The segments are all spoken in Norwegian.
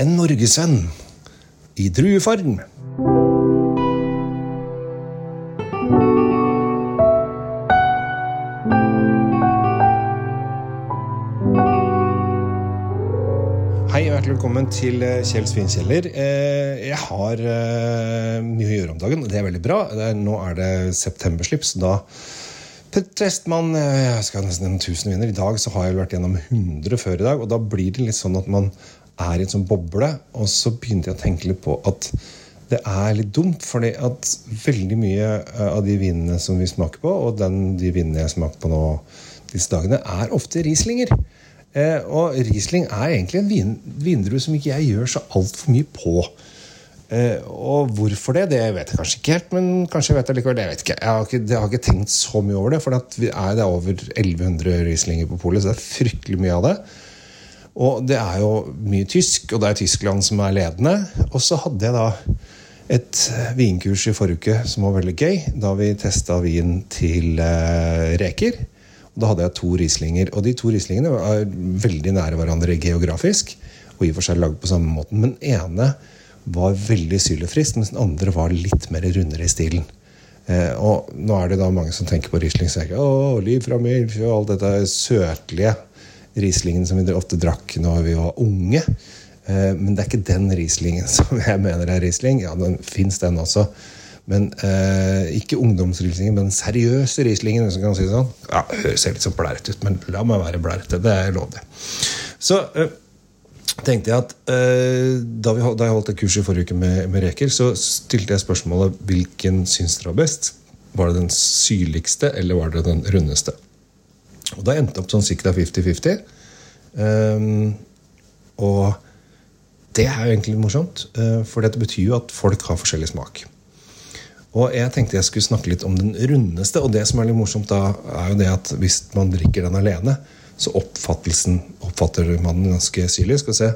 en norgesvenn i druefarm. Hei og velkommen til eh, Kjell Svinkjeller. Eh, Jeg har eh, mye å gjøre om dagen, og det er veldig bra. Nå er det septemberslipp, så da tester man Jeg skal nesten en 1000 vinner. I dag så har jeg vært gjennom 100 før i dag, og da blir det litt sånn at man er i en sånn boble. Og så begynte jeg å tenke litt på at det er litt dumt, fordi at veldig mye eh, av de vinene som vi smaker på, og den, de vinene jeg smaker på nå disse dagene, er ofte Rieslinger. Eh, og Riesling er egentlig en vin, vindrue som ikke jeg gjør så altfor mye på. Eh, og hvorfor det, det vet jeg kanskje ikke helt, men kanskje jeg vet det likevel. Jeg vet ikke. Jeg har ikke, jeg har ikke tenkt så mye over det, for at er, det er over 1100 Rieslinger på polet, så det er fryktelig mye av det. Og det er jo mye tysk, og det er Tyskland som er ledende. Og så hadde jeg da et vinkurs i forrige uke som var veldig gøy, da vi testa vin til eh, reker. Og da hadde jeg to rislinger, og de to rislingene var veldig nære hverandre geografisk. Og i og for seg lagd på samme måten. Men ene var veldig sylefrisk, mens den andre var litt mer rundere i stilen. Eh, og nå er det da mange som tenker på Riesling så tenker, liv fra milf og alt dette søtlige Rieslingen som vi ofte drakk når vi var unge. Eh, men det er ikke den Rieslingen som jeg mener er Riesling. Ja, den fins, den også. Men eh, ikke ungdomsrieslingen, men den seriøse rieslingen. Hvis man kan si det sånn. Ja, Høres litt sånn blærete ut, men la meg være blærete. Det er lov, det. Så eh, tenkte jeg at eh, da, vi, da jeg holdt et kurs i forrige uke med, med reker, så stilte jeg spørsmålet hvilken syns dere var best. Var det den syrligste, eller var det den rundeste? Og da endte det opp sånn sikkert 50-50. Um, og det er jo egentlig morsomt, uh, for dette betyr jo at folk har forskjellig smak. Og jeg tenkte jeg skulle snakke litt om den rundeste. Og det som er litt morsomt da, er jo det at hvis man drikker den alene, så oppfatter man den ganske syrlig. Skal vi se.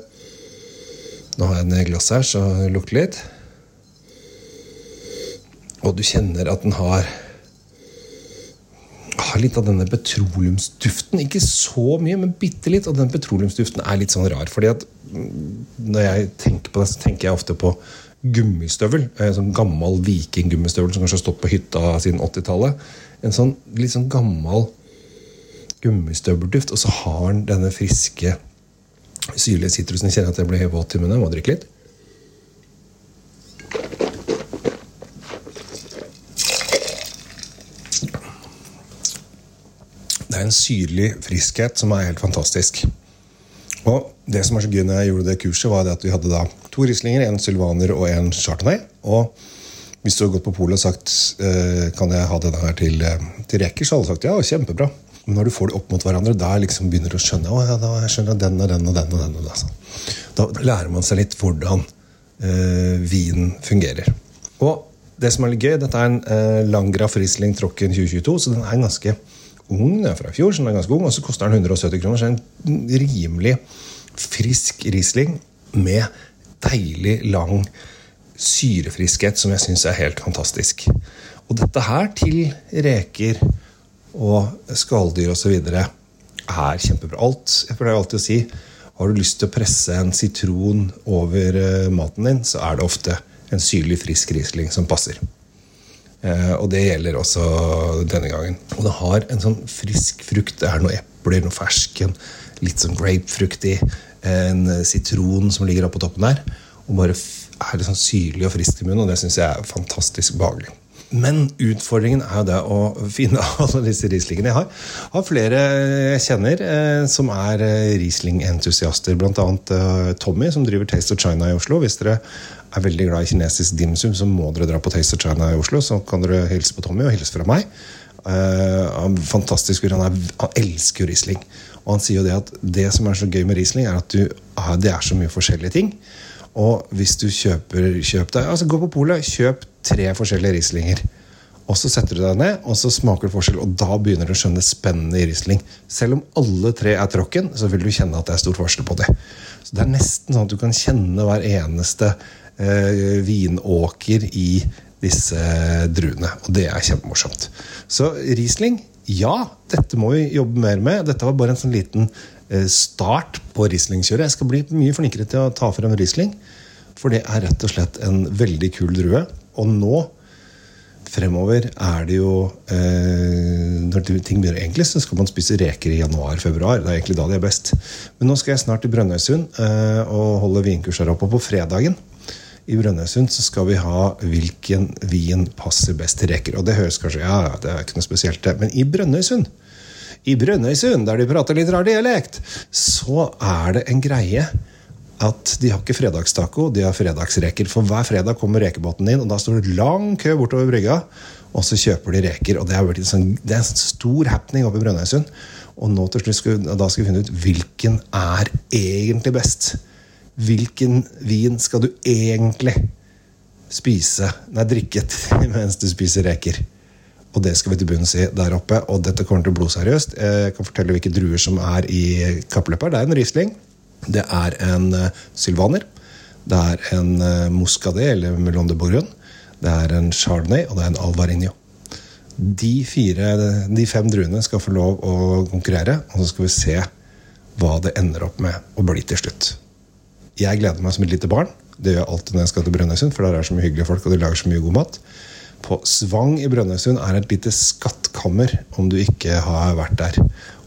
Nå har jeg den i glass her, så det lukter litt. Og du kjenner at den har har litt av denne petroleumsduften. Ikke så mye, men bitte litt. Og den petroleumsduften er litt sånn rar. fordi at når jeg tenker på det, så tenker jeg ofte på gummistøvel. En sånn gammel vikinggummistøvel som kanskje har stått på hytta siden 80-tallet. En sånn litt sånn gammel gummistøvelduft. Og så har den denne friske, syrlige sitrusen. Kjenner at jeg blir våt i munnen. Må drikke litt. Det er en syrlig friskhet som er helt fantastisk. Og det som er så gøy når jeg gjorde det kurset, var at vi hadde da to rislinger, en Sylvaner og en Chardonnay. Og hvis du hadde gått på polet og sagt eh, kan jeg ha denne her til, eh, til reker, så hadde du sagt ja, kjempebra. Men når du får det opp mot hverandre, da liksom begynner du å skjønne å, ja, da skjønner den og den og den. og den. Og den. Da lærer man seg litt hvordan eh, vinen fungerer. Og det som er litt gøy, dette er en eh, Langraf Riesling Trocken 2022, så den er ganske ung. Den er fra i fjor, så den er ganske ung, og så koster den 170 kroner. Så er en rimelig frisk Riesling med deilig, lang syrefriskhet som jeg syns er helt fantastisk. Og dette her til reker og skalldyr osv. er kjempebra. Alt, jeg pleier alltid å si har du lyst til å presse en sitron over uh, maten din, så er det ofte en syrlig, frisk Riesling som passer. Uh, og det gjelder også denne gangen. Og det har en sånn frisk frukt. Det er noe epler, noe fersken, litt sånn grapefrukt i. En sitron som ligger oppå toppen der. Og bare er det sånn syrlig og frisk i munnen, og det syns jeg er fantastisk behagelig. Men utfordringen er jo det å finne alle disse Rieslingene. Jeg har, har flere jeg kjenner eh, som er eh, Riesling-entusiaster. Bl.a. Eh, Tommy, som driver Taste of China i Oslo. Hvis dere er veldig glad i kinesisk dimsum, så må dere dra på Taste of China i Oslo. Så kan dere hilse på Tommy, og hilse fra meg. Uh, fantastisk han, Han, han elsker Riesling. Og han sier jo det at det som er så gøy med Riesling, er at du, ah, det er så mye forskjellige ting. Og hvis du kjøper kjøp deg, altså Gå på polet, kjøp tre forskjellige Rieslinger. Og så setter du deg ned, og så smaker du forskjell, og da begynner du å skjønne spennende i Riesling. Selv om alle tre er tråkken, så vil du kjenne at det er stor forskjell på dem. Så Det er nesten sånn at du kan kjenne hver eneste eh, vinåker i disse druene. Og det er kjempemorsomt. Så Riesling, ja, dette må vi jobbe mer med. Dette var bare en sånn liten eh, start på Riesling-kjøret. Jeg skal bli mye flinkere til å ta frem Riesling. For det er rett og slett en veldig kul drue. Og nå fremover er det jo eh, Når ting begynner egentlig, så skal man spise reker i januar-februar. Det er egentlig da de er best. Men nå skal jeg snart til Brønnøysund eh, og holde vinkurs her oppe på fredagen. I Brønnøysund skal vi ha hvilken vin passer best til reker. Og det høres kanskje ja, det er ikke noe spesielt, det. Men i Brønnøysund, i Brønnøysund, der de prater litt rar dialekt, så er det en greie at de har ikke fredagstaco, de har fredagsreker. For hver fredag kommer rekebåten inn, og da står det lang kø bortover brygga. Og så kjøper de reker. og Det er, sånn, det er en stor happening oppe i Brønnøysund. Og nå til slutt skal, da skal vi finne ut hvilken er egentlig best. Hvilken vin skal du egentlig spise, nei, drikke mens du spiser reker? Og det skal vi til bunns i der oppe. Og dette kommer til å bli blodseriøst. Jeg kan fortelle hvilke druer som er i kappløpet. Det er en Riesling. Det er en uh, sylvaner. Det er en uh, muscadet, eller melon de bourgogne. Det er en chardonnay, og det er en alvarinho. De, fire, de fem druene skal få lov å konkurrere, og så skal vi se hva det ender opp med å bli til slutt. Jeg gleder meg som et lite barn. Det gjør jeg alltid når jeg skal til Brønnøysund, for der er så mye hyggelige folk, og de lager så mye god mat. På Svang i Brønnøysund er et lite skattkammer om du ikke har vært der.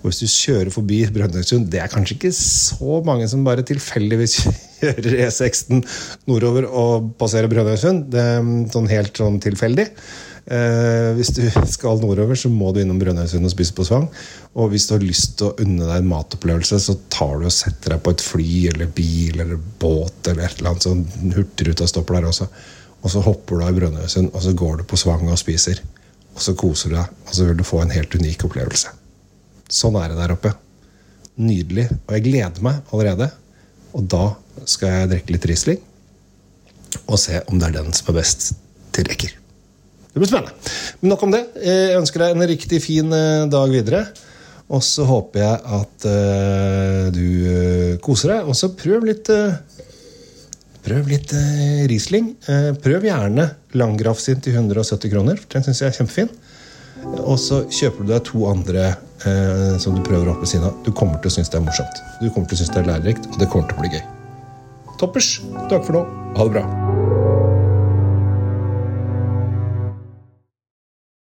Og hvis du kjører forbi Brønnøysund Det er kanskje ikke så mange som bare tilfeldigvis kjører E16 nordover og passerer Brønnøysund. Det er sånn helt sånn tilfeldig. Eh, hvis du skal nordover, så må du innom Brønnøysund og spise på Svang. Og hvis du har lyst til å unne deg en matopplevelse, så tar du og setter deg på et fly eller bil eller båt eller et eller annet sånn Hurtigruta stopper der også. Og så hopper du av i Brønnøysund, og så går du på Svang og spiser. Og så koser du deg, og så vil du få en helt unik opplevelse. Sånn er det der oppe. Nydelig. Og jeg gleder meg allerede. Og da skal jeg drikke litt Riesling og se om det er den som er best til reker. Det blir spennende. Men nok om det. Jeg ønsker deg en riktig fin eh, dag videre. Og så håper jeg at uh, du uh, koser deg. Og så prøv litt uh, Prøv litt Riesling. prøv gjerne Langgraff sin til 170 kroner. Den syns jeg er kjempefin. Og så kjøper du deg to andre som du prøver opp ved siden av. Du kommer til å synes det er morsomt. Du kommer til å synes det er lærerikt, og det kommer til å bli gøy. Toppers. Takk for nå. Ha det bra.